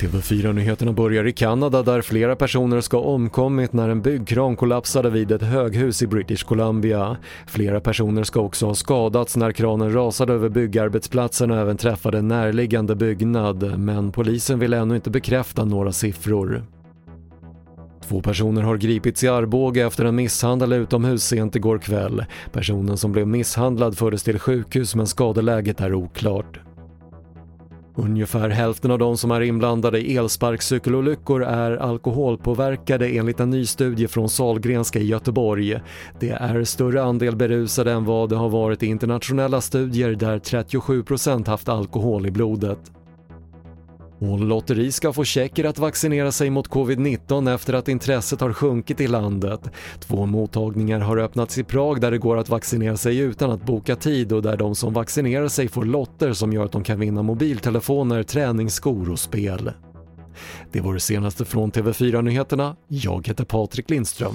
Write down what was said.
TV4-nyheterna börjar i Kanada där flera personer ska ha omkommit när en byggkran kollapsade vid ett höghus i British Columbia. Flera personer ska också ha skadats när kranen rasade över byggarbetsplatsen och även träffade en närliggande byggnad, men polisen vill ännu inte bekräfta några siffror. Två personer har gripits i Arboga efter en misshandel utomhus sent igår kväll. Personen som blev misshandlad fördes till sjukhus men skadeläget är oklart. Ungefär hälften av de som är inblandade i elsparkcykelolyckor är alkoholpåverkade enligt en ny studie från Salgrenska i Göteborg. Det är större andel berusade än vad det har varit i internationella studier där 37% haft alkohol i blodet. Och Lotteri ska få tjecker att vaccinera sig mot covid-19 efter att intresset har sjunkit i landet. Två mottagningar har öppnats i Prag där det går att vaccinera sig utan att boka tid och där de som vaccinerar sig får lotter som gör att de kan vinna mobiltelefoner, träningsskor och spel. Det var det senaste från TV4 Nyheterna. Jag heter Patrik Lindström.